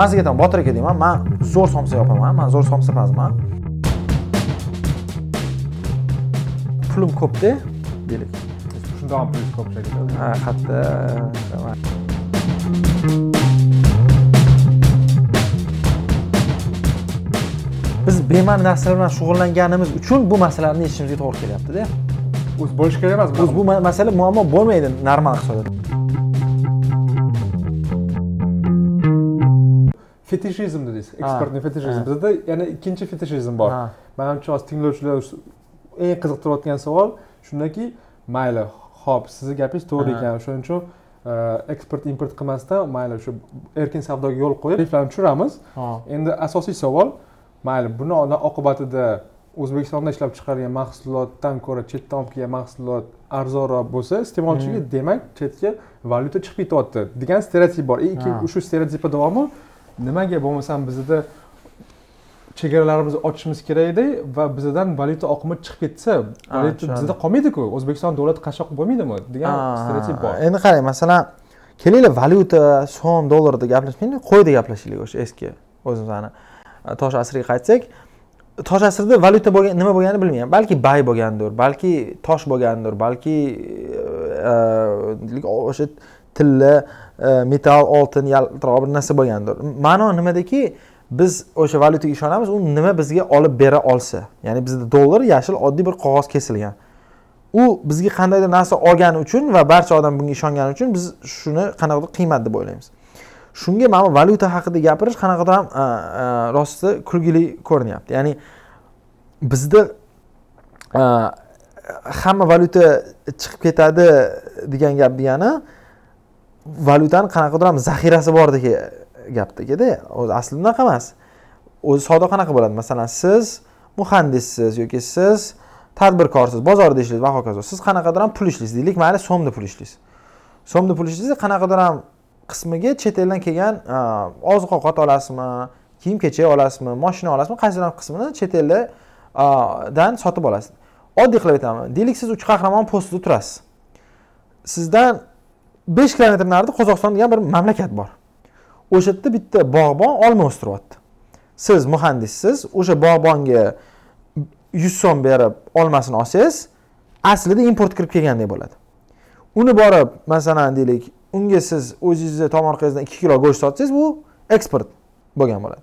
man sizga aytaman botir aka deyman man zo'r somsa yopaman man zo'r somsapazman pulim ko'pda deylik. Shundoq ham pulingiz ko'p ha qatta biz bema'ni narsalar bilan shug'ullanganimiz uchun bu masalalarni yechishimizga to'g'ri kelyaptida. O'zi bo'lishi kerak emas o'zi bu ma- masala muammo bo'lmaydi normal iqtisodiyotda fetishizm dedingiz Ha, eksportni fetishizm bizda yana ikkinchi fetishizm bor Ha. manimcha hozir tinglovchilar eng qiziqtirayotgan savol shundaki mayli ho'p sizni gapingiz to'g'ri ekan. Shuning uchun e, eksport import qilmasdan mayli shu erkin savdoga yo'l qo'yib tariflarni tushiramiz endi asosiy savol mayli buni oqibatida o'zbekistonda ishlab chiqarilgan mahsulotdan ko'ra chetdan olib kelgan mahsulot arzonroq bo'lsa iste'molchiga Hmm. demak chetga valyuta chiqib ketyapti degan stereotip bor. Shu stereotipni davomi nimaga bo'lmasam bizda chegaralarimizni ochishimiz kerak edi va bizdan valyuta oqimi chiqib ketsa valyuta bizda qolmaydiku. O'zbekiston davlati qashshoq bo'lmaydimi degan stereotip bor. endi qarang masalan kelinglar valyuta so'm dollarda gaplashmaylik qo'yda gaplashaylik o'sha eski o'zimizni tosh asriga qaytsak. Tosh asrida valyuta bo'lgan nima bo'lganini bilmayman. Balki bay bo'lgandir balki tosh bo'lgandir balki e, deylik, o'sha tilla E, metal oltin yaltiroq bir narsa bo'lgandir. Ma'no nimadaki biz o'sha valyutaga ishonamiz u nima bizga olib bera olsa. Ya'ni bizda dollar yashil oddiy bir qog'oz kesilgan. U bizga qandaydir narsa olgani uchun va barcha odam bunga ishongani uchun biz shuni qanaqadir qiymat deb o'ylaymiz. Shunga mana bu valyuta haqida gapirish qanaqadir ham e, e, rosti kulgili ko'rinyapti. Ya'ni bizda hamma valyuta chiqib ketadi degan gap degani valyutani qanaqadir ham zaxirasi bordagi e, gapdagida o'zi aslida unaqa emas. O'zi savdo qanaqa bo'ladi? Masalan siz muhandissiz yoki siz tadbirkorsiz bozorda ishlaysiz va hokazo. Siz qanaqadir ham pul ishlaysiz deylik mayli so'mda pul ishlaysiz. So'mda pul ishlaysiz qanaqadir ham qismiga chet eldan kelgan e, oziq ovqat olasizmi kiyim kechak olasizmi moshina olasizmi qaysidir ham qismini chet elda e, sotib olasiz. Oddiy qilib aytaman deylik siz uch qahramon postida turasiz. Sizdan besh kilometr narida qozog'iston degan bir mamlakat bor. O'sha yerda bitta bog'bon olma o'stiryapti. Siz muhandissiz o'sha bog'bonga yuz so'm berib olmasini olsangiz aslida import kirib kelgandek bo'ladi. Uni borib masalan deylik unga siz o'zingizni tomorqangizdan ikki kilo go'sht sotsangiz bu eksport bo'lgan bo'ladi.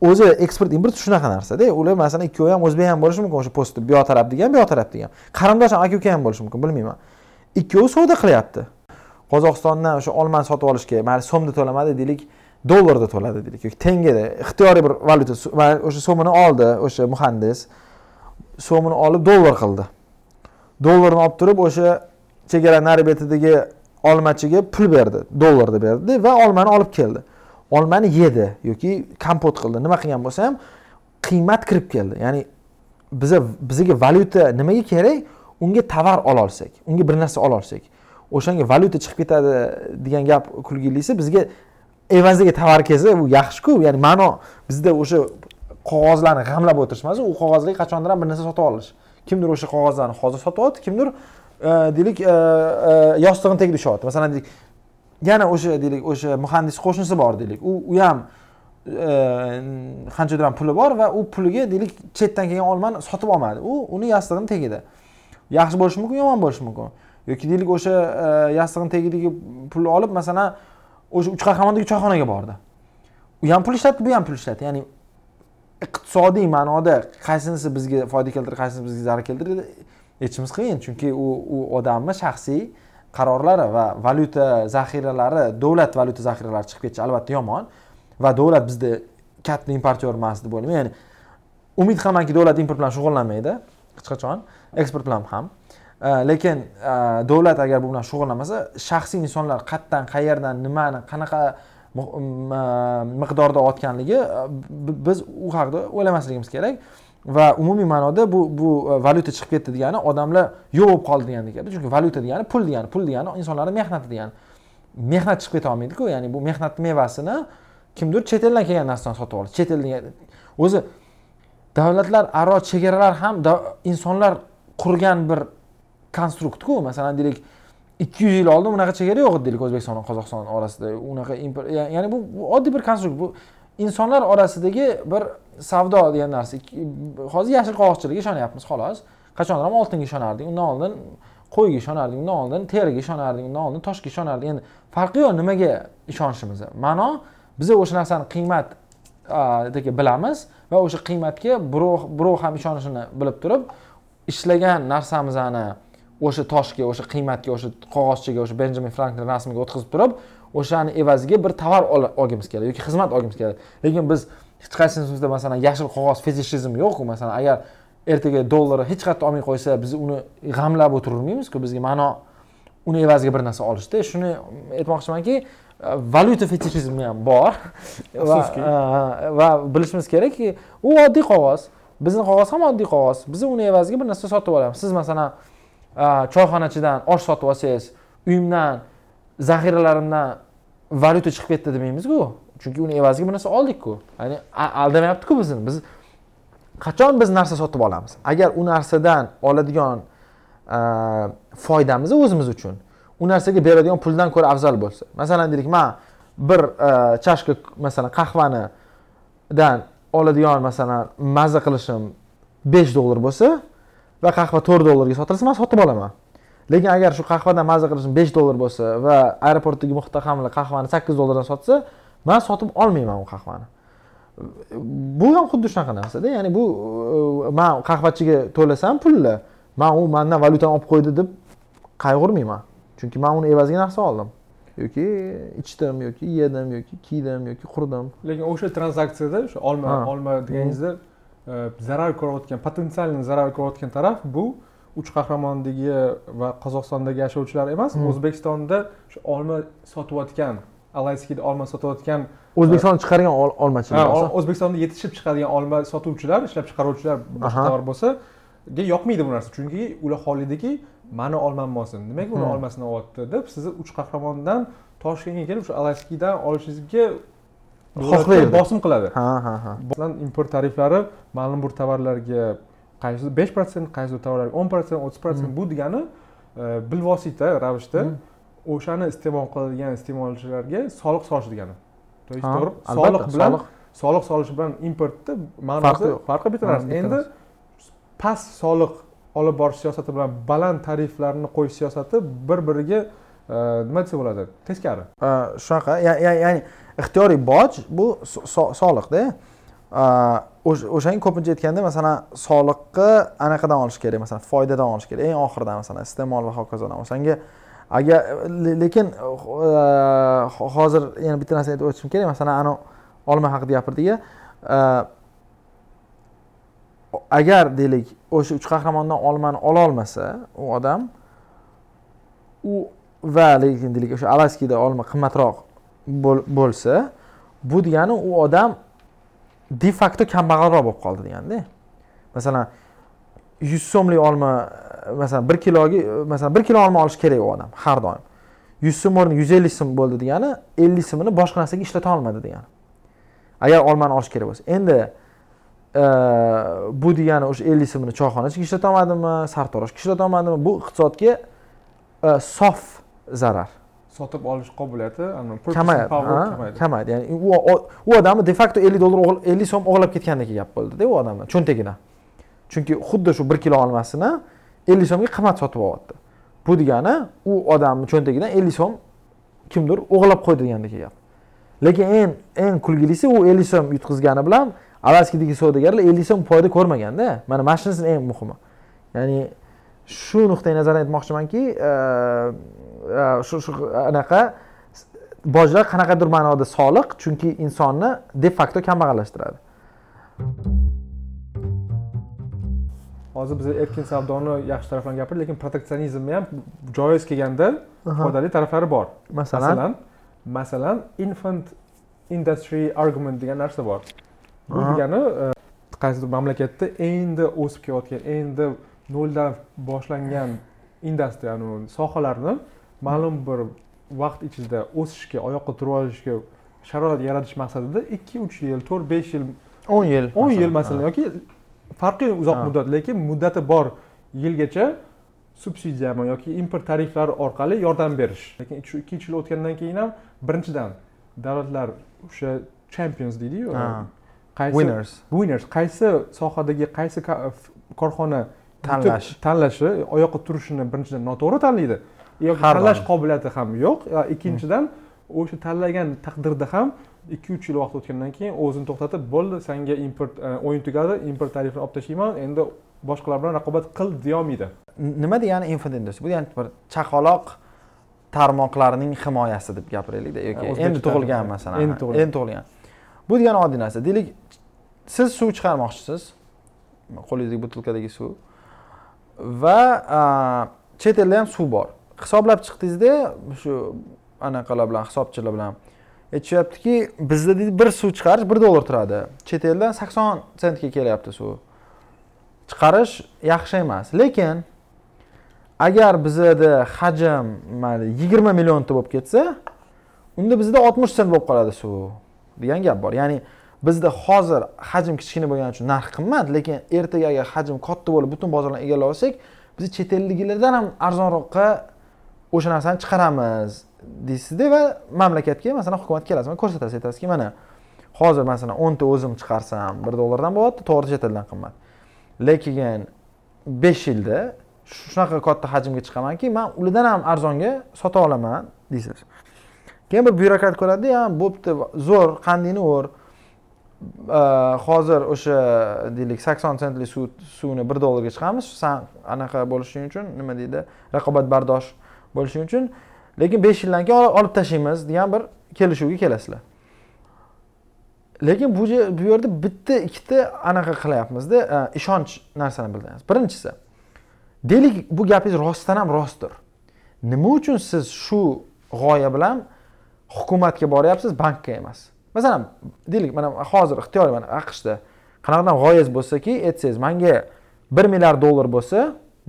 O'zi eksport import shunaqa narsada ular masalan ikkovi ham o'zbek ham bo'lishi mumkin o'sha postni buyoq taraf degan buyoq bu degan. Qarindosh aka uka ham bo'lishi mumkin bilmayman. Ikkovi savdo qilyapti. Qozog'istondan o'sha olmani sotib olishga mayli so'mda to'lamadi deylik dollarda to'ladi deylik. Yoki tengada ixtiyoriy bir valyuta mayli o'sha so'mini oldi o'sha muhandis so'mini olib dollar qildi. Dollarni olib turib o'sha chegara nari betidagi olmachiga pul berdi dollarda berdi va olmani olib keldi. Olmani yedi yoki kompot qildi. Nima qilgan bo'lsa ham qiymat kirib keldi. Ya'ni biza bizga valyuta nimaga kerak? Unga tovar ola olsak unga bir narsa ola olsak. O'shanga valyuta chiqib ketadi degan gap kulgilisi bizga evaziga tovar kelsa bu yaxshiku. Ya'ni ma'no bizda o'sha qog'ozlarni g'amlab o'tirish emas u qog'ozga qachondir ham bir narsa sotib olish. Kimdir o'sha qog'ozlarni hozir sotib kimdir e, deylik e, e, yostig'ini tagida ushlayapti masalan deylik yana o'sha deylik o'sha muhandis qo'shnisi bor deylik. U u ham qanchadir ham puli bor va u puliga deylik chetdan kelgan olmani sotib olmadi. U uni yastig'ini tagida yaxshi bo'lishi mumkin yomon bo'lishi mumkin. Yoki deylik o'sha yastiqni yastig'ini tagidagi pulni olib masalan o'sha uch qahramondagi choyxonaga bordi. U ham pul ishlatdi bu ham pul ishlatdi. Ya'ni iqtisodiy ma'noda qaysinisi bizga foyda keltirdi qaysinisi bizga zarar keltirdi aytishimiz qiyin. Chunki u u odamni shaxsiy qarorlari va valyuta zaxiralari davlat valyuta zaxiralari chiqib ketishi albatta yomon. Va davlat bizda katta importyor emas deb o'ylayman. Ya'ni umid qilamanki davlat import bilan shug'ullanmaydi hech qachon. Eksport bilan ham. Э, lekin э, davlat agar bu bilan shug'ullanmasa shaxsiy insonlar qayerdan qayerdan nimani qanaqa miqdorda otganligi e, biz u haqida o'ylamasligimiz kerak. Va umumiy ma'noda bu bu e, valyuta chiqib ketdi degani odamlar yo'q bo'lib qoldi degani gap. Chunki valyuta degani pul degani pul degani insonlarni mehnati degani. Mehnat chiqib keta olmaydiku ya'ni bu mehnatni mevasini kimdir chet eldan kelgan narsadan sotib oldi. Chet eldan o'zi davlatlar aro chegaralar ham insonlar qurgan bir konstruktku masalan deylik ikki yuz yil oldin unaqa chegara yo'q edi deylik o'zbekiston va qozog'iston orasida unaqa ya'ni bu oddiy bir konstrukt. Bu insonlar orasidagi bir savdo degan narsa. Hozir yashil qog'ozchilikka ishonyapmiz xolos. Qachondir ham oltinga ishonardik undan oldin qo'yga ishonardik undan oldin teriga ishonardik undan oldin toshga ishonardik. Endi farqi yo'q nimaga ishonishimiz? Ma'no biza o'sha narsani qiymat bilamiz va o'sha qiymatga birov birov ham ishonishini bilib turib ishlagan narsamizni o'sha toshga o'sha qiymatga o'sha qog'ozchaga o'sha benjamin franklin rasmiga o'tkazib turib o'shani evaziga bir tovar ol- olgimiz keladi yoki xizmat olgimiz keladi. Lekin biz hech qaysimizda masalan yashil qog'oz fetishizm yo'qku masalan agar ertaga dollarni hech qayerda olmay qo'ysa biz uni g'amlab o'tirolmaymizku bizga ma'no uni evaziga bir narsa olishda. Shuni aytmoqchimanki valyuta fetishizmi ham bor. Va, bilishimiz kerakki u oddiy qog'oz. Bizni qog'oz ham oddiy qog'oz. Biz uni evaziga bir narsa sotib olamiz siz masalan Э, choyxonachidan osh sotib olsangiz uyimdan zaxiralarimdan valyuta chiqib ketdi demaymizku. Chunki uni evaziga bir narsa oldikku. Ya'ni aldamayaptiku bizni. Biz qachon biz narsa sotib olamiz? Agar u narsadan oladigan e, foydamiz o'zimiz uchun u narsaga beradigan puldan ko'ra afzal bo'lsa masalan deylik man bir e, chashka masalan qahvanidan oladigan masalan mazza qilishim besh dollar bo'lsa va qahva to'rt dollarga sotilsa man sotib olaman. Lekin agar shu qahvadan mazza qilishim besh dollar bo'lsa va aeroportdagi muhtahamlar qahvani sakkiz dollardan sotsa man sotib olmayman u qahvani. Bu ham xuddi shunaqa narsada ya'ni bu uh, man qahvachiga to'lasam pulni man u mandan valyutani olib qo'ydi deb qayg'urmayman. Chunki man uni evaziga narsa oldim. Yoki ichdim yoki yedim yoki kiydim yoki qurdim. Lekin o'sha tranzaksiyada o'sha olma olma deganingizda e, zarar ko'rayotgan potensialniy zarar ko'rayotgan taraf bu uch qahramondagi va qozog'istondagi yashovchilar emas o'zbekistonda shu olma sotayotgan alayskida olma sotayotgan o'zbekiston chiqargan ol- olmachilar o'zbekistonda yetishib chiqadigan olma sotuvchilar ishlab chiqaruvchilar tovar bo'lsa yoqmaydi bu narsa. Chunki ular xohlaydiki mani olmam olsin nimaga uni Hmm. olmasini olyapti deb sizni uch qahramondan toshkentga kelib shu alayskidan olishingizga Xohlaydi. bosim qiladi ha ha ha masalan import tariflari ma'lum bir tovarlarga qaysi besh protsent qaysi tovarlarga o'n protsent o'ttiz protsent Hmm. bu degani e, bilvosita ravishda Hmm. o'shani iste'mol qiladigan iste'molchilarga soliq solish degani to есть to'g'ri soliq bilan soliq. solish bilan importda Farqi ma'nosi farqi bitta narsa endi past soliq olib borish siyosati bilan baland tariflarni qo'yish siyosati bir biriga nima desa bo'ladi? Teskari. Shunaqa. Ya'ni ixtiyoriy boj bu soliqda o'shanga ko'pincha aytganda masalan soliqni anaqadan olish kerak masalan foydadan olish kerak. Eng oxiridan masalan iste'mol va hokazodan. O'shanga agar lekin hozir yana bitta narsani aytib o'tishim kerak. Masalan anavi olma haqida gapirdik agar deylik o'sha uch qahramondan olmani ololmasa u odam u va lekin deylik o'sha alaskida olma qimmatroq bo'lsa bu degani u odam de facto kambag'alroq bo'lib qoldi deganda. Masalan yuz so'mlik olma e, masalan bir kiloga e, masalan bir kilo olma olish kerak u odam har doim. Yuz so'm o'rniga yuz ellik so'm bo'ldi degani ellik so'mini boshqa narsaga ishlata olmadi degani. Agar olmani olish kerak bo'lsa. Endi e, bu degani o'sha ellik so'mini choyxonachiga ishlata olmadimi sartaroshga ishlata olmadimi? Bu iqtisodga sof zarar. Sotib olish qobiliyati kamayadi kamaydi. kamayadi ya'ni u, odamni de facto ellik dollar ellik so'm o'g'irlab ketgandek gap bo'ldida u odamni cho'ntagidan. Chunki xuddi shu bir kilo olmasini ellik so'mga qimmat sotib olyapti bu degani u odamni cho'ntagidan ellik so'm kimdir o'g'irlab qo'ydi degandek gap. Lekin eng eng kulgilisi u ellik so'm yutqizgani bilan alaskadagi savdogarlar ellik so'm foyda ko'rmaganda mana mana shunisi eng muhimi. Ya'ni shu nuqtai nazardan aytmoqchimanki e, e, shu shu anaqa bojlar qanaqadir ma'noda soliq chunki insonni de facto kambag'allashtiradi. Hozir biz erkin savdoni yaxshi taraflarini gapirdik lekin proteksionizmni ham joiz kelganda foydali taraflari bor. Masalan? Masalan masalan infant industry argument degan narsa bor. Bu degani e, qaysidir mamlakatda endi o'sib kelayotgan endi noldan boshlangan industriyani sohalarni ma'lum bir vaqt ichida o'sishga oyoqqa turib olishga sharoit yaratish maqsadida ikki uch yil to'rt besh yil o'n yil o'n yil masalan yoki farqi uzoq muddat lekin muddati bor yilgacha subsidiyami yoki import tariflari orqali yordam berish. Lekin shu ikki uch yil o'tgandan keyin ham birinchidan davlatlar o'sha champions deydiyu qaysi winners. winners qaysi sohadagi qaysi korxona Tanlash. tanlashi oyoqqa turishini birinchidan noto'g'ri tanlaydi. Yoki tanlash qobiliyati ham yo'q. Ikkinchidan o'sha tanlagan taqdirda ham ikki uch yil vaqt o'tgandan keyin o'zini to'xtatib bo'ldi senga import e, o'yin tugadi import tarifini olib tashlayman endi boshqalar bilan raqobat qil deyolmaydi nima degani infant industry bu ya'ni bir chaqaloq tarmoqlarining himoyasi deb gapiraylikda yoki o'zbekcha endi tug'ilgan masalan. Endi tug'ilgan. endi tug'ilgan. Bu degani oddiy narsa deylik siz suv chiqarmoqchisiz. Qo'lingizdagi butilkadagi suv va chet elda ham suv bor. Hisoblab chiqdingizda shu anaqalar bilan hisobchilar bilan. Aytishyaptiki bizda deydi bir suv chiqarish bir dollar turadi. Chet eldan sakson sentga kelyapti suv. Chiqarish yaxshi emas. Lekin agar bizada hajm mayli yigirma millionta bo'lib ketsa unda bizda oltmish sent bo'lib qoladi suv. Degan gap bor. Ya'ni bizda hozir hajm kichkina bo'lgani uchun narx qimmat lekin ertaga agar hajm katta bo'lib butun bozorlarni egallab olsak biz chet elliklardan ham arzonroqqa o'sha narsani chiqaramiz deysizda va mamlakatga masalan hukumat kelasiz mana ko'rsatasiz aytasizki mana hozir masalan o'nta o'zim chiqarsam bir dollardan bo'lyapti to'g'ri chet eldan qimmat. Lekin besh yilda shunaqa katta hajmga chiqamanki man ulardan ham arzonga sota olaman deysiz. Keyin bir byurokrat ko'radida bo'pti zo'r qandingni o'r hozir o'sha deylik sakson sentli suv suvni bir dollarga chiqamiz san anaqa bo'lishing uchun nima deydi raqobatbardosh bo'lishing uchun lekin besh yildan keyin olib tashlaymiz degan bir kelishuvga kelasizlar lekin bu bu yerda bitta ikkita anaqa qilyapmizda ishonch narsani bildiramiz birinchisi deylik bu gapingiz rostdan ham rostdir nima uchun siz shu g'oya bilan hukumatga boryapsiz bankka emas masalan deylik mana hozir ixtiyoriy mana aqshda qanaqadan g'oyangiz bo'lsaki aytsangiz manga bir milliard dollar bo'lsa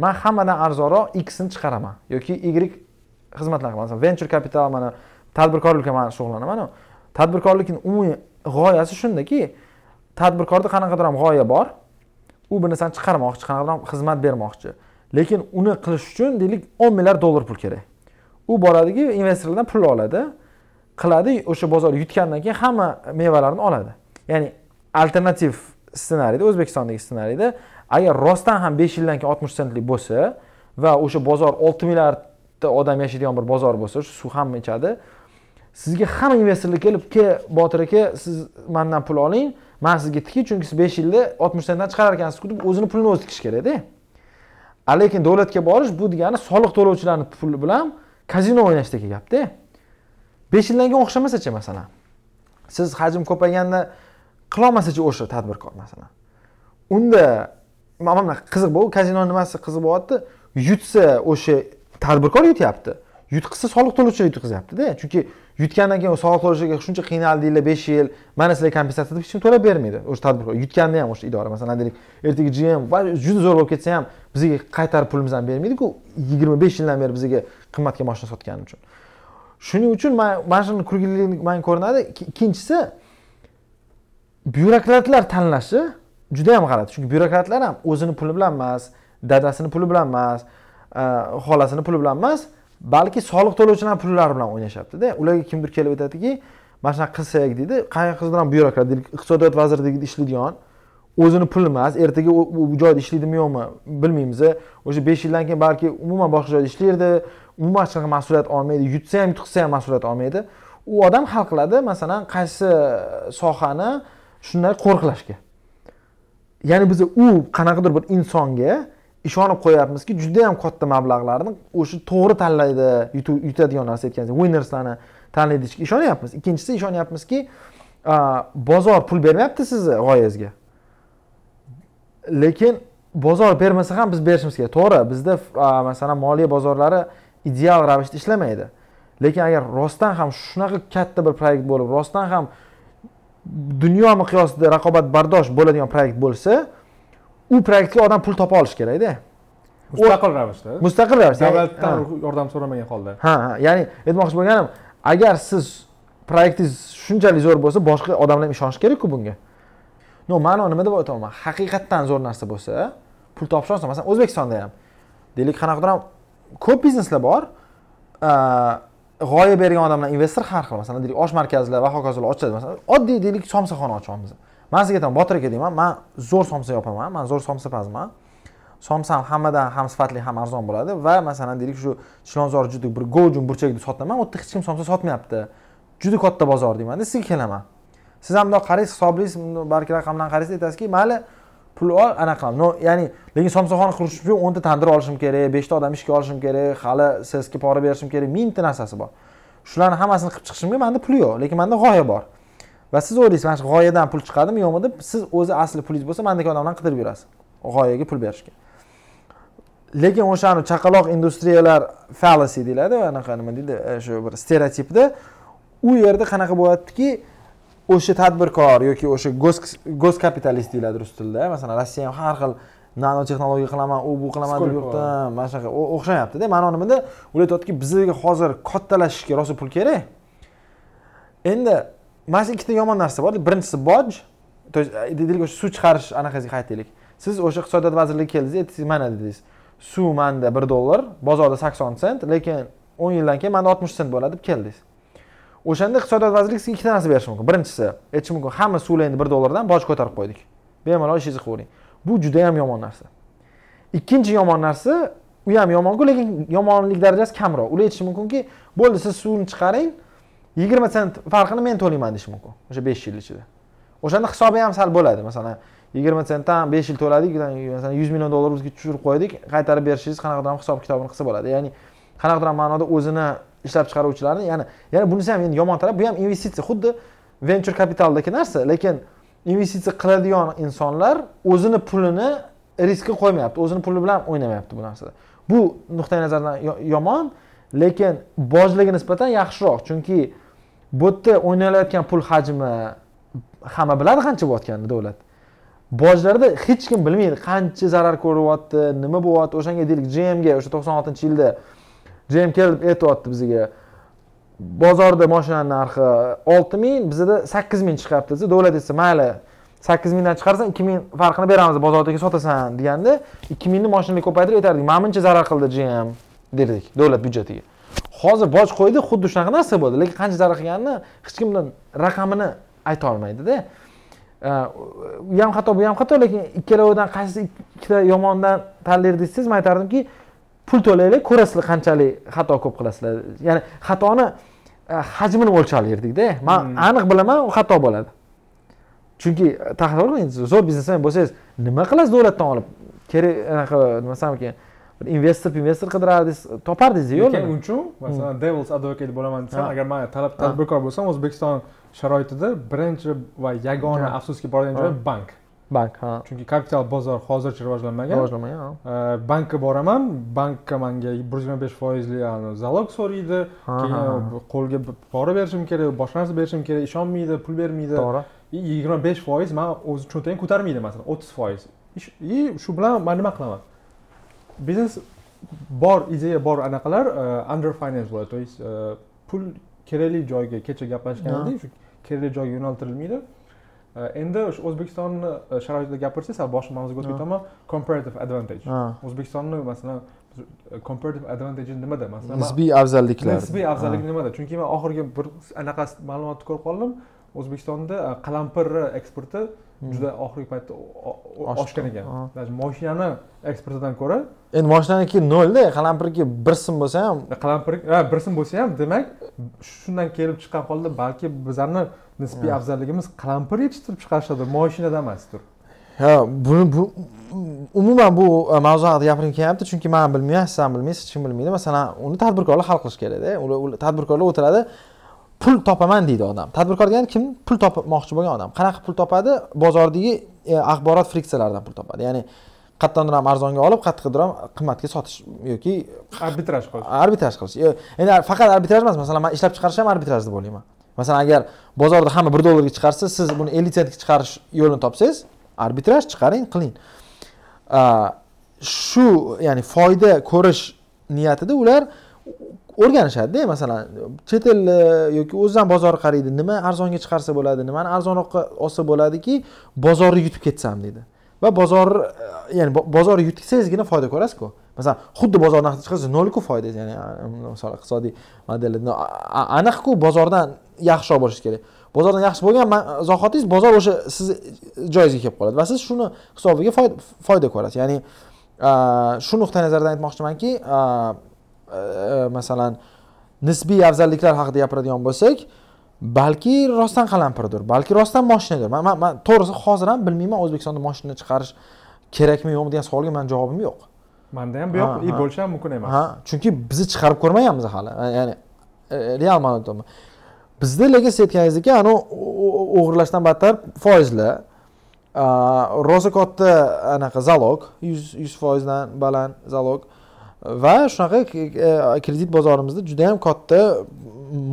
man hammadan arzonroq xni chiqaraman yoki y xizmatlar qilaman masalan venture capital mana tadbirkorlikka man shug'ullanaman tadbirkorlikni umumiy g'oyasi shundaki tadbirkorda qanaqadir ham g'oya bor u bir narsani chiqarmoqchi qanaqadir ham xizmat bermoqchi. Lekin uni qilish uchun deylik o'n milliard dollar pul kerak. U boradiki investorlardan pul oladi. Qiladi o'sha bozor yutgandan keyin hamma mevalarni oladi. Ya'ni alternativ ssenariyda o'zbekistondagi ssenariyda agar rostdan ham besh yildan keyin oltmish sentlik bo'lsa va o'sha bozor olti milliardta odam yashaydigan bir bozor bo'lsa shu suv hamma ichadi sizga hamma investorlar kelib ke botir aka siz mandan pul oling man sizga tikay chunki siz besh yilda oltmish sentdan chiqarar ekansizku deb o'zini pulini o'zi tikish kerakda. A lekin davlatga borish bu degani soliq to'lovchilarni puli bilan kazino o'ynashdagi gapda besh yildan keyin o'xshamasachi masalan? Siz hajm ko'payganda qilolmasachi o'sha tadbirkor masalan? Unda mana bunaqa qiziq bu kazino nimasi qiziq bo'lyapti yutsa o'sha tadbirkor yutyapti. Yutqizsa soliq to'lovchilar yutqizyaptida chunki yutgandan keyin soliq to'lovchilarga shuncha qiynaldinglar besh yil mana sizlarga kompensatsiya deb hech kim to'lab bermaydi o'sha tadbirkor. Yutganda ham o'sha idora masalan deylik ertaga gm va juda zo'r bo'lib ketsa ham bizga qaytarib pulimizni ham bermaydiku yigirma besh yildan beri bizga qimmatga mashina sotgani uchun. Shuning uchun mana shuni kulgili manga ko'rinadi. Ikkinchisi byurokratlar tanlashi juda yam g'alati. Chunki byurokratlar ham o'zini puli bilan emas dadasini puli bilan emas e, xolasini puli bilan emas balki soliq to'lovchilarni pullari bilan o'ynashyaptida. Ularga kimdir kelib aytadiki mana shunaqa qilsak deydi. Qanaqadir ham byurokrat deylik iqtisodiyot vazirligida ishlaydigan o'zini puli emas. Ertaga u u joyda ishlaydimi yo'qmi bilmaymiz o'sha besh yildan keyin balki umuman boshqa joyda ishlaydi. Umuman hech qanaqa mas'uliyat olmaydi yutsa ham yutqizsa ham mas'uliyat olmaydi. U odam hal qiladi masalan qaysi e, sohani shunday qo'riqlashga. Ya'ni biz u qanaqadir bir insonga ishonib qo'yyapmizki juda yam katta mablag'larni o'sha to'g'ri tanlaydi yutadigan narsa aytganingiz winnerslarni tanlaydi deyishga ishonyapmiz. Ikkinchisi ishonyapmizki bozor pul bermayapti sizni g'oyangizga. Lekin bozor bermasa ham biz berishimiz kerak. To'g'ri bizda masalan moliya bozorlari ideal ravishda ishlamaydi. Lekin agar rostdan ham shunaqa katta bir proyekt bo'lib rostdan ham dunyo miqyosida raqobatbardosh bo'ladigan proyekt bo'lsa u proyektga odam pul topa olishi kerakda. Mustaqil ravishda. Mustaqil ravishda. Davlatdan yordam so'ramagan holda. Ha ha. Ya'ni aytmoqchi bo'lganim agar siz proyektingiz shunchalik zo'r bo'lsa boshqa odamlar ham ishonishi kerakku bunga. No ma'no nima deb aytyapman haqiqatdan zo'r narsa bo'lsa pul topish oson masalan o'zbekistonda ham. Deylik qanaqadir ham ko'p bizneslar bor. Э, g'oya bergan odamlar investor har xil masalan deylik osh markazlar va hokazolar ochadi masalan oddiy deylik somsaxona ochyapmiz man sizga aytaman botir aka deyman man zo'r somsa yopaman man zo'r somsapazman somsam hammadan ham sifatli ham arzon bo'ladi va masalan deylik shu chilonzor juda bir gojun burchagida sotaman u yerda hech kim somsa sotmayapti. Juda katta bozor deymanda sizga kelaman. Siz ham bundoq qaraysiz hisoblaysiz balki raqamdan qaraysiz aytasizki mayli pul ol anaqa qil. No ya'ni lekin somsaxona qurish uchun o'nta tandir olishim kerak beshta odam ishga olishim kerak hali sesga pora berishim kerak mingta narsasi bor. Shularni hammasini qilib chiqishimga manda pul yo'q lekin manda g'oya bor. Va siz o'ylaysiz mana shu g'oyadan pul chiqadimi yo'qmi deb siz o'zi asli pulingiz bo'lsa mandagi odamlarni qidirib yurasiz g'oyaga pul berishga. Lekin o'shani chaqaloq industriyalar fallacy deyiladi anaqa nima deydi e, shu bir stereotipda u yerda qanaqa bo'lyaptiki o'sha tadbirkor yoki o'sha go's kapitalist deyiladi rus tilida. Masalan rossiya ham har xil nanotexnologiya qilaman u bu qilaman deb yuribdi. Mana shunaqa o'xshamayaptida ma'no nimada? Ular aytyaptiki bizga hozir kattalashishga rosa pul kerak? Endi mana shu ikkita yomon narsa bor birinchisi boj. То есть deylik o'sha suv chiqarish anaqasiga qaytaylik. Siz o'sha iqtisodiyot vazirligiga keldingiz aytdingiz mana dedingiz. Suv manda bir dollar bozorda sakson sent lekin o'n yildan keyin manda oltmish sent bo'ladi deb keldingiz o'shanda iqtisodiyot vazirligi sizga ikkita narsa berishi mumkin. Birinchisi aytishi mumkin hamma suvlarni bir dollardan boj ko'tarib qo'ydik. Bemalol ishingizni qilavering bu juda yam yomon narsa. Ikkinchi yomon narsa u ham yomonku lekin yomonlik darajasi kamroq. Ular aytishi mumkinki bo'ldi siz suvni chiqaring yigirma sent farqini men to'layman deyishi mumkin o'sha besh yil ichida. O'shanda hisobi ham sal bo'ladi. Masalan yigirma sentdan besh yil to'ladik masalan yuz million dollar tushirib qo'ydik qaytarib berishingiz qanaqadir ham hisob kitobini qilsa bo'ladi. Ya'ni qanaqadir ham ma'noda o'zini ishlab chiqaruvchilarni ya'ni yana bunisi ham endi yomon taraf bu ham investitsiya. Xuddi venture kapitaldagi narsa lekin investitsiya qiladigan insonlar o'zini pulini riskka qo'ymayapti o'zini puli bilan o'ynamayapti bu narsada. Bu nuqtai nazardan yomon lekin bojlarga nisbatan yaxshiroq. Chunki bu yerda o'ynalayotgan pul hajmi hamma biladi qancha bo'layotganini davlat. Bojlarda hech kim bilmaydi qancha zarar ko'ryapti nima bo'lyapti o'shanga deylik gmga o'sha to'qson oltinchi yilda gm kelib aytyapti bizga bozorda moshinani narxi olti ming bizada sakkiz ming chiqyapti desa davlat aytsa mayli sakkiz mingdan chiqarsan ikki ming farqini beramiz bozordagi sotasan deganda ikki mingni moshinaga ko'paytirib aytardik. Mana buncha zarar qildi gm derdik davlat byudjetiga hozir boj qo'ydi xuddi shunaqa narsa bo'ldi lekin qancha zarar qilganini hech kim raqamini ayta olmaydida. U ham xato bu ham xato lekin ikkalovidan qaysi ikkita yomondan tanlaydi desangiz man aytardimki pul to'laylik ko'rasizlar qanchalik xato ko'p qilasizlar. Ya'ni xatoni e, hajmini o'lchaverlikda man hmm. aniq bilaman u xato bo'ladi. Chunki taxavvur qiling zo'r biznesmen bo'lsangiz nima qilasiz davlatdan olib? Kerak anaqa nima desam ekan bir investor investor qidirardingiz topardingiz yo'lini lekin uchun masalan hmm. devils advocate bo'laman desam agar man talab tadbirkor bo'lsam o'zbekiston sharoitida birinchi va yagona afsuski boradigan joy bank bank ha. Chunki kapital bozor hozircha rivojlanmagan. Rivojlanmagan bankka boraman bankka manga bir yuz yigirma besh foizli zalog so'raydi. Keyin qo'lga pora berishim kerak boshqa narsa berishim kerak ishonmaydi pul bermaydi. To'g'ri. Yigirma besh foiz man o'zi cho'ntagim ko'tarmaydi masalan o'ttiz foiz. И shu bilan man nima qilaman? Biznes bor ideya bor anaqalar under finance bo'ladi. То есть pul kerakli joyga kecha gaplashgan edik shu kerakli joyga yo'naltirilmaydi endi o'sha o'zbekistonni sharoitida gapirsak sal boshqa mavzuga o'tib ketaman comparative advantage. O'zbekistonni masalan e, comparative advantage nimada masalan nisbiy afzalliklar nisbiy afzalligi nimada chunki man oxirgi bir anaqa ma'lumotni ko'rib qoldim o'zbekistonda qalampirni eksporti juda oxirgi paytda oshgan ekan даже moshinani eksportidan ko'ra endi moshinaniki nolda qalampirniki bir so'm bo'lsa ham qalampir bir so'm bo'lsa ham demak shundan kelib chiqqan holda balki bizlarni nisbiy afzalligimiz qalampir yetishtirib chiqarishadi moshinada emasdir ha buni bu umuman bu e, mavzu haqida gapirgim kelyapti chunki man bilmayman siz ham bilmaysiz hech kim bilmaydi. Masalan uni tadbirkorlar hal qilish kerakda ular tadbirkorlar o'tiradi pul topaman deydi odam. Tadbirkor degani kim pul topmoqchi bo'lgan odam? Qanaqa pul topadi? Bozordagi e, axborot friksiyalaridan pul topadi. Ya'ni qayerdandir ham arzonga olib qayerdadir ham qimmatga sotish yoki arbitraj qilish. Arbitraj qilish. Endi faqat arbitraj emas masalan man ishlab chiqarish ham arbitraj deb o'ylayman masalan agar bozorda hamma bir dollarga chiqarsa siz buni ellik sentga chiqarish yo'lini topsangiz arbitraj chiqaring qiling. Shu ya'ni foyda ko'rish niyatida ular o'rganishadida masalan chet el e, yoki o'zidan bozor qaraydi nima arzonga chiqarsa bo'ladi nimani arzonroqqa olsa bo'ladiki bozorni yutib ketsam deydi va bozor e, ya'ni bozorni yutsangizgina foyda ko'rasizku. Masalan xuddi bozor narxi chiqarsa nolku foydangiz ya'ni misol iqtisodiy modelda aniqku bozordan yaxshiroq bo'lishi kerak. Bozordan yaxshi bo'lgan zahotingiz bozor o'sha siz joyingizga kelib qoladi va siz shuni hisobiga foyda ko'rasiz. Ya'ni shu nuqtai nazardan aytmoqchimanki a, a, masalan nisbiy afzalliklar haqida gapiradigan bo'lsak balki rostdan qalampirdir balki rostdan moshinadir. Man, man, man to'g'risi hozir ham bilmayman o'zbekistonda moshina chiqarish kerakmi yo'qmi degan savolga mani javobim yo'q. Manda ham yoq bo'lishi ham mumkin emas. Ha chunki bizni chiqarib ko'rmaganmiz hali. Ya'ni e, real ma'noda bizda lekin siz aytganingizdek anavi o'g'irlashdan battar foizlar. Rosa katta anaqa zalog yuz yuz foizdan baland zalog. Va shunaqa e, kredit bozorimizda juda yam katta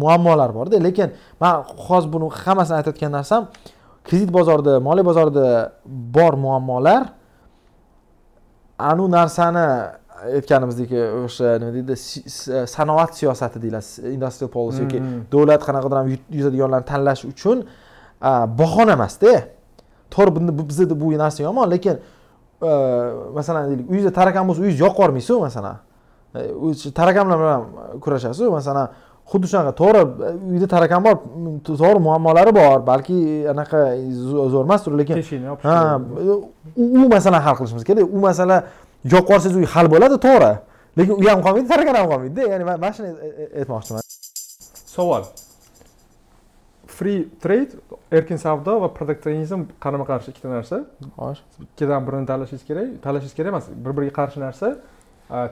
muammolar borda. Lekin man hozir buni hammasini aytayotgan narsam kredit bozorida moliya bozorida bor muammolar anu narsani aytganimizdek o'sha nima deydi si- sanoat siyosati deyiladi industrial policy yoki Mhm. davlat qanaqadir ham yuzadiganlarni tanlash uchun bahona emasda to'g'ri bunda bu- narsa yomon lekin a, masalan deylik uyingizda tarakan bo'lsa uyingizni yoqib yubormaysizu masalan E, tarakanlar bilan kurashasizu masalan xuddi shunaqa to'g'ri e, uyda tarakan bor to'g'ri muammolari bor balki anaqa zo- zo'r emasdir lekin ha u, masalani hal qilishimiz kerak u masala yuborsangiz uy hal bo'ladi to'g'ri. Lekin uy ham qolmaydi tarakan ham qolmaydida. Ya'ni man mana shuni e- e- aytmoqchiman savol. Free trade erkin savdo va proteksionizm qarama qarshi ikkita narsa. Xo'sh. Ikkidan birini tanlashingiz kerak tanlashingiz kerak emas bir biriga qarshi narsa.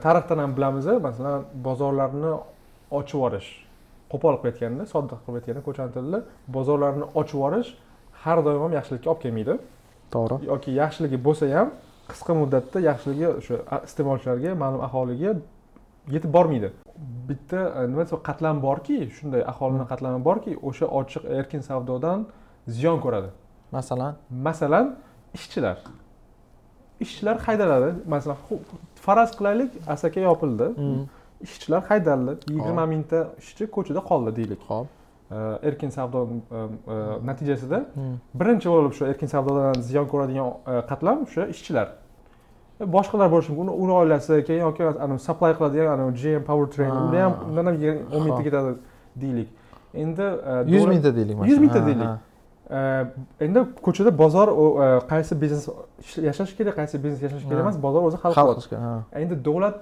Tarixdan ham bilamiz masalan bozorlarni ochib yuborish qo'pol qilib aytganda sodda qilib aytganda ko'chani tilida bozorlarni ochib yuborish har doim ham yaxshilikka olib kelmaydi. To'g'ri. Yoki yaxshiligi bo'lsa ham qisqa muddatda yaxshiligi o'sha iste'molchilarga ma'lum aholiga yetib bormaydi. Bitta nima desam qatlam borki shunday aholini qatlami borki o'sha ochiq erkin savdodan ziyon ko'radi. Masalan? Masalan ishchilar. Ishchilar haydaladi. Masalan faraz qilaylik asaka yopildi. Mm. ishchilar haydaldi. Yigirma mingta ishchi ko'chada qoldi deylik. Ho'p erkin savdo natijasida birinchi bo'lib shu erkin savdodan ziyon ko'radigan e, qatlam o'sha ishchilar. E, boshqalar bo'lishi mumkin. Uni- uni oilasi keyin yoki supply qiladigan anavi gm power train Ha. unda ham undan ham o'n mingta ketadi deylik. Endi e, yuz mingta deylik yuz mingta deylik. endi ko'chada bozor e, qaysi biznes yashash kerak qaysi biznes yashash kerak emas bozor o'zi hal qiladi endi davlat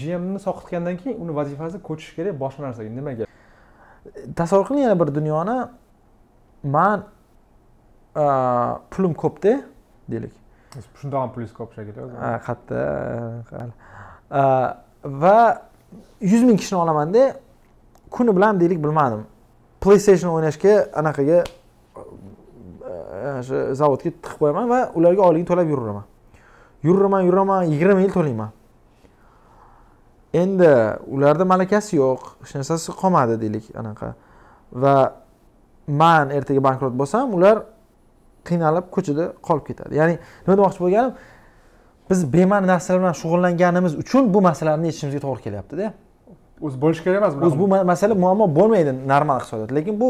gmni sotgandan keyin uni vazifasi ko'chish kerak boshqa narsaga nimaga tasavvur qiling yana bir dunyoni. Man pulim ko'pda deylik. Shundoq ham plyus ko'p shekilli Ha, qatta hali. A, va yuz ming kishini olamanda kuni bilan deylik bilmadim. Playstation o'ynashga anaqaga o'sha zavodga tiqib qo'yaman va ularga oyligini to'lab yuraman yuraman yuraman yigirma yil to'layman endi ularda malakasi yo'q hech narsasi qolmadi deylik anaqa. Va man ertaga bankrot bo'lsam ular qiynalib ko'chada qolib ketadi. Ya'ni nima demoqchi bo'lganim biz bema'ni narsalar bilan shug'ullanganimiz uchun bu masalalarni yechishimizga to'g'ri kelyaptida o'zi bo'lishi kerak emas o'zi bu ma- masala muammo bo'lmaydi normal iqtisodiyot lekin bu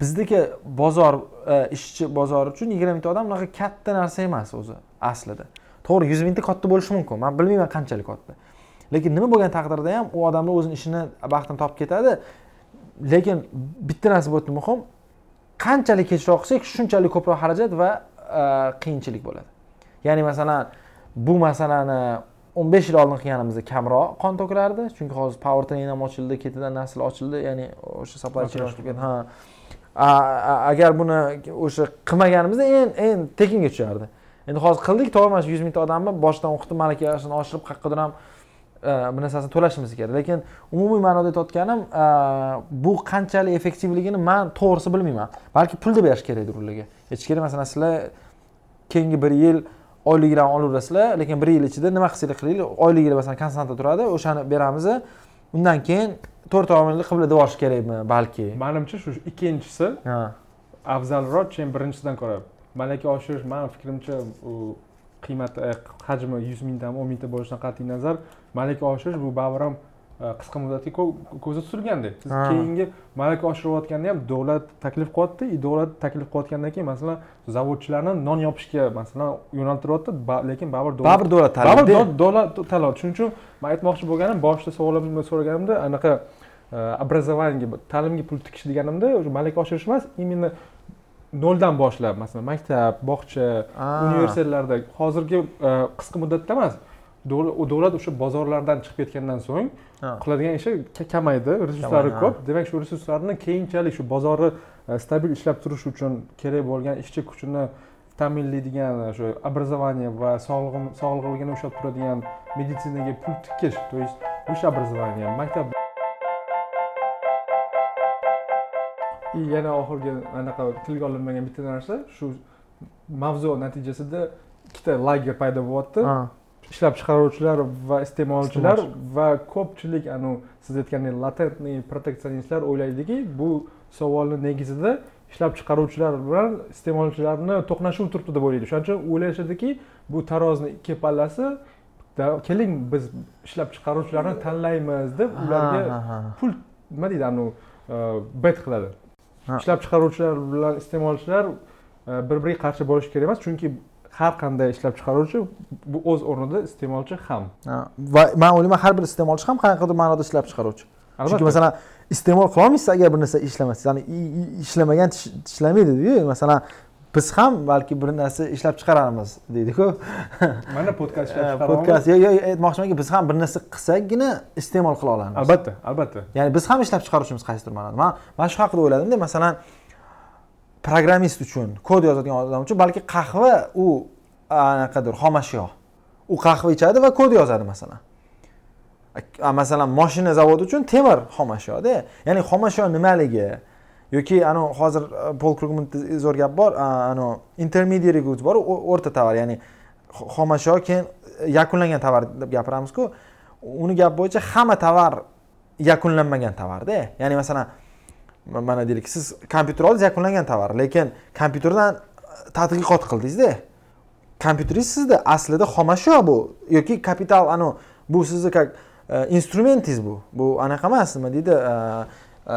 bizniki bozor e, ishchi bozori uchun yigirma mingta odam unaqa katta narsa emas o'zi aslida. To'g'ri yuz mingta katta bo'lishi mumkin. Man bilmayman qanchalik katta lekin nima bo'lgan taqdirda ham u odamni o'zini ishini baxtini topib ketadi. Lekin bitta narsa bu yerda muhim qanchalik kechroq qilsak shunchalik ko'proq xarajat va e, qiyinchilik bo'ladi. Ya'ni masalan bu masalani o'n besh yil oldin qilganimizda kamroq qon to'kilardi. Chunki hozir power train ham ochildi ketidan nasl ochildi ya'ni o'sha supply chain ketdi ha. Agar buni o'sha qilmaganimizda en en tekinga tushardi endi hozir qildik to'g'ri mana shu yuz mingta odamni boshidan o'qitib malakasini oshirib qayerqadir ham bu narsasini to'lashimiz kerak. Lekin umumiy ma'noda aytayotganim e, bu qanchalik effektivligini man to'g'risi bilmayman. Balki pulda berish kerakdir ularga. Aytish kerak masalan sizlar keyingi bir yil oyligilarni olaverasizlar lekin bir yil ichida nima qilsanglar qilinglar? Oyligilar masalan konstanta turadi o'shani beramiz. Undan keyin to'rt qibla deb olish kerakmi? Balki. Manimcha shu ikkinchisi afzalroq чем birinchisidan ko'ra malaka oshirish mani fikrimcha u qiymati e, hajmi yuz mingdan o'n mingta bo'lishidan qat'iy nazar malaka oshirish bu baribir ham e, qisqa muddatli ko- ko'zda tutilganda siz keyingi malaka oshirayotganda ham davlat taklif qilyapti. И davlat taklif qilayotgandan keyin masalan zavodchilarni non yopishga masalan yo'naltiryapti. Lekin baribir baribir davlat baribir tanlaydi do- davlat tanlayapti shuning uchun man aytmoqchi bo'lganim boshida savolimni so'raganimda anaqa e, образованиеga ta'limga pul tikish deganimda malaka oshirish emas именно noldan boshlab masalan maktab bog'cha universitetlarda hozirgi e, qisqa muddatda emas davlat o'sha bozorlardan chiqib ketgandan so'ng qiladigan ishi ka- kamaydi resurslari ko'p. Demak shu resurslarni keyinchalik shu bozorni e, stabil ishlab turish uchun kerak bo'lgan ishchi kuchini ta'minlaydigan shu образование va sog'lig'ini ushlab turadigan meditsinaga pul tikish то есть высшее образование maktab. И yana oxirgi anaqa tilga olinmagan bitta narsa shu mavzu natijasida ikkita lager paydo bo'lyapti. Ishlab chiqaruvchilar va iste'molchilar Iste'molchi. va ko'pchilik anavi siz aytgandek latentniy proteksionistlar o'ylaydiki bu savolni negizida ishlab chiqaruvchilar bilan iste'molchilarni to'qnashuv turibdi deb o'ylaydi. O'shaning uchun o'ylashadiki bu tarozini ikki pallasi keling biz ishlab chiqaruvchilarni tanlaymiz deb ularga pul nima deydi anavi bet qiladi. Ishlab chiqaruvchilar bilan iste'molchilar e, bir biriga qarshi bo'lishi kerak emas chunki har qanday ishlab chiqaruvchi bu o'z o'rnida iste'molchi ham. Ha. va man o'ylayman har bir iste'molchi ham qanaqadir ma'noda ishlab chiqaruvchi. Chunki masalan iste'mol qilolmaysiz agar bir narsa ishlamasa ya'ni ishlamagan tish- tishlamaydiku masalan biz ham balki bir narsa ishlab chiqaramiz deydiku. Mana podkast ishlab chiqaramiz podkast yo yo aytmoqchimanki biz ham bir narsa qilsakgina iste'mol qila olamiz albatta albatta. Ya'ni biz ham ishlab chiqaruvchimiz qaysidir ma'noda. Man man shu haqida o'yladimda masalan programmist uchun kod yozadigan odam uchun balki qahva u anaqadir xomashyo. U qahva ichadi va kod yozadi masalan. Masalan moshina zavodi uchun temir xomashyoda ya'ni xomashyo nimaligi? Yoki anavi hozir e, pol krugmanda zo'r gap bor a- anavi intermediary goods bor o'rta tovar ya'ni xomashyo keyin yakunlangan tovar deb gapiramizku. Uni gap bo'yicha hamma tovar yakunlanmagan tovarda ya'ni masalan mana deylik siz kompyuter oldingiz yakunlangan tovar. Lekin kompyuterdan e, tadqiqot qildingizda. Kompyuteringiz sizda aslida xomashyo bu. Yoki kapital anavi bu sizni как e, instrumentingiz bu. Bu anaqa emas nima deydi e,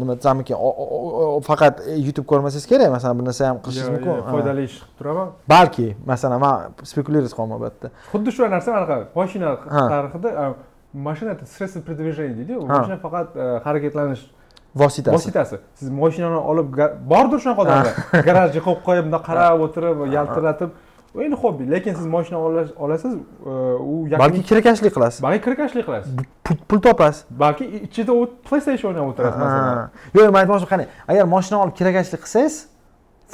nima desam ekan o- o- o- faqat youtube ko'rmasangiz kerak masalan bir narsa ham qilishingiz mumkin. foydali ish qilib turaman. Balki masalan man spekulyировать qilyapman bu yerda. Xuddi shu narsa anaqa mashina tarixida mashina это средство передвижения deydiyu mashina faqat harakatlanish vositasi. Vositasi. Siz mashinani olib bordir shunaqa odamlar. Garajga qo'yib qo'yib bundoq qarab o'tirib yaltiratib. U endi hobbi lekin siz mashina ola- olasiz e, u balki kirakashlik qilasiz. Balki kirakashlik qilasiz. Pul, topasiz. Balki ichida playstation o'ynab o'tirasiz masalan. Yo'q man aytmoqchi qani agar moshina olib kirakashlik qilsangiz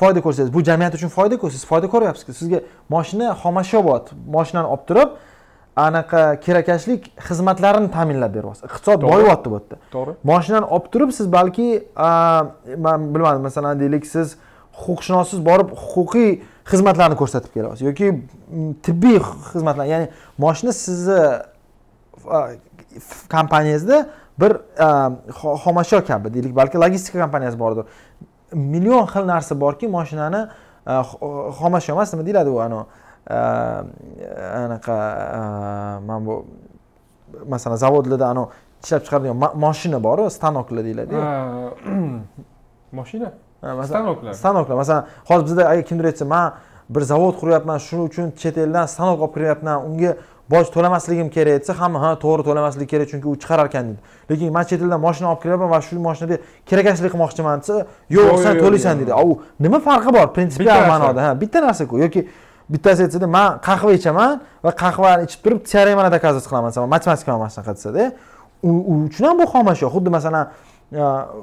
foyda ko'rsangiz bu jamiyat uchun foyda-ku siz foyda ko'ryapsizku sizga moshina xomashyo bo'lyapti moshinani olib turib anaqa kirakashlik xizmatlarini ta'minlab beryapsiz. Iqtisod To'g'ri. boyiyapti bu yerda. To'g'ri. Moshinani olib turib siz balki man bilmadim masalan deylik siz huquqshunossiz borib huquqiy xizmatlarni ko'rsatib kelyapsiz yoki tibbiy xizmatlar ya'ni moshina sizni kompaniyangizda bir xomashyo kabi deylik balki logistika kompaniyasi bordir million xil narsa borki moshinani xomashyo emas nima deyiladi u anavi anaqa a, mana bu masalan zavodlarda anavi ishlab chiqaradigan moshina boru stanoklar deyiladi Ha, mashina Ha, masalan- stanoklar. stanoklar. Masalan hozir bizda agar kimdir aytsa man bir zavod quryapman shuning uchun chet eldan stanok olib kiryapman unga boj to'lamasligim kerak desa hamma ha to'g'ri to'lamaslik kerak chunki u chiqarar ekan deydi. Lekin man chet eldan moshina olib kiryapman va shu mashinada kirakashlik qilmoqchiman desa yo'q sen to'laysan deydi. U nima farqi bor? Prinsipial ma'noda ha bitta narsaku. Yoki bittasi aytsada man qahva ichaman va qahvani ichib turib teoremani доказывать qilaman masalan matematika mana shunaqa desada u uchun ham bu xomashyo xuddi masalan e,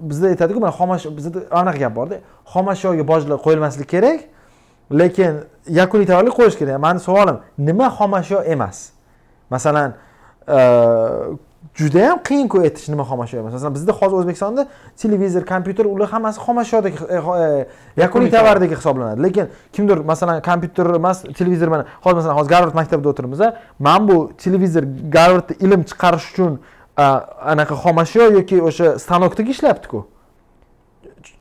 bizda aytadiku mana xomashyo bizda anaqa gap borda xomashyoga bojlar qo'yilmasligi kerak lekin yakuniy tovarlik qo'yish kerak. Mani savolim nima xomashyo emas? Masalan e, e, judayam qiyin-ku aytish nima xomashyo emas masalan bizda hozir o'zbekistonda televizor kompyuter ular hammasi xomashyodek e, e, yakuniy Yakuniy tovar. tovardek hisoblanadi lekin kimdir masalan kompyuter emas televizor mana hozir masalan hozir garvard maktabida o'tiribmiz man bu televizor garvardda ilm chiqarish uchun anaqa xomashyo yoki o'sha stanokdagi ishlayaptiku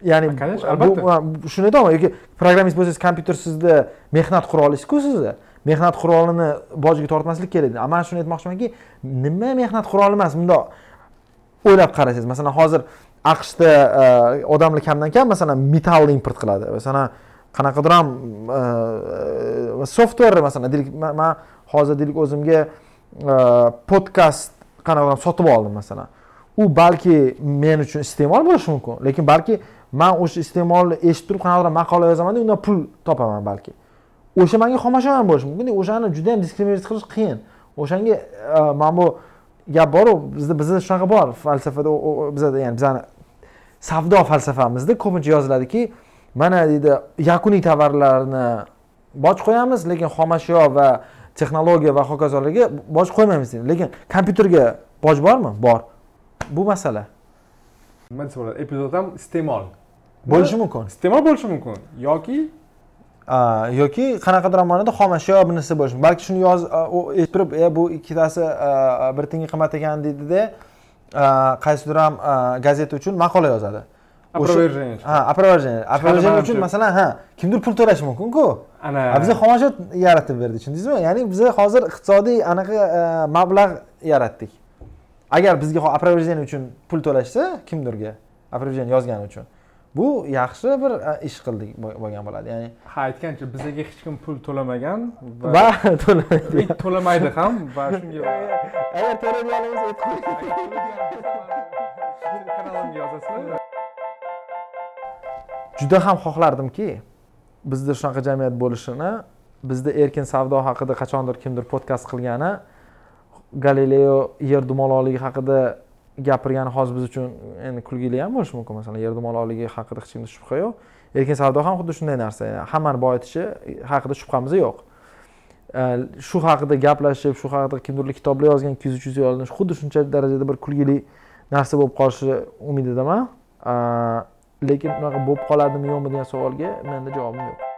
ya'ni конечно, albatta. shuni aytyapman yoki programmist bo'lsangiz kompyuter sizda mehnat qurolingiz-ku sizni mehnat qurolini bojga tortmaslik kerak deydi man shuni aytmoqchimanki nima mehnat quroli emas? Bundoq o'ylab qarasangiz. Masalan hozir aqshda e, odamlar kamdan kam masalan metall import qiladi. Masalan qanaqadir ham e, e software masalan deylik man hozir deylik o'zimga e, podkast qanaqadir sotib oldim masalan. U balki men uchun iste'mol bo'lishi mumkin lekin balki man o'sha iste'molni eshitib turib qanaqadir maqola yozamanda undan pul topaman balki. O'sha manga xomashyo ham bo'lishi mumkin. O'shani juda yam diskriminatsiya qilish qiyin. O'shanga mana bu gap boru bizda bizda shunaqa bor falsafada bizada ya'ni bizani savdo falsafamizda ko'pincha yoziladiki mana deydi yakuniy tovarlarni boj qo'yamiz lekin xomashyo va texnologiya va hokazolarga boj qo'ymaymiz deydi. Lekin kompyuterga boj bormi? Bor. Bu masala. Nima desa bo'ladi epizod ham iste'mol. Bo'lishi mumkin. Iste'mol bo'lishi mumkin. Yoki yoki qanaqadir ma'noda xomashyo narsa bo'lishi mumkin balki shuni yoz eshitib turib e bu ikkitasi bir tiyinga qimmat ekan deydida qaysidir ham gazeta uchun maqola yozadi. Опровержение ha опровержение опровержение uchun masalan ha kimdir pul to'lashi mumkinku. Ana. Biza xomashyo yaratib berdik tushundingizmi ya'ni biza hozir iqtisodiy anaqa mablag' yaratdik. Agar bizga опровержение uchun pul to'lashsa kimdirga? Опровержение yozgani uchun bu yaxshi bir ish qildik bo'lgan bo'ladi. Ya'ni ha aytgancha bizga hech kim pul to'lamagan va to'lamaydi. To'lamaydi ham va shunga agar to'laganimiz kanalimga yozasizlar. Juda ham xohlardimki bizda shunaqa jamiyat bo'lishini bizda erkin savdo haqida qachondir kimdir podkast qilgani galileo yer dumaloqligi haqida gapirgani hozir biz uchun endi kulgili ham bo'lishi mumkin. Masalan yer dumaloqligi haqida hech kimda shubha yo'q. Erkin savdo ham xuddi shunday narsa. Hammani boyitishi haqida shubhamiz yo'q. Shu haqida gaplashib shu haqida kimdirlar kitoblar yozgan ikki yuz uch yuz yilni xuddi shuncha darajada bir kulgili narsa bo'lib qolishi umididaman lekin unaqa bo'lib qoladimi yo'qmi degan savolga menda javobim yo'q.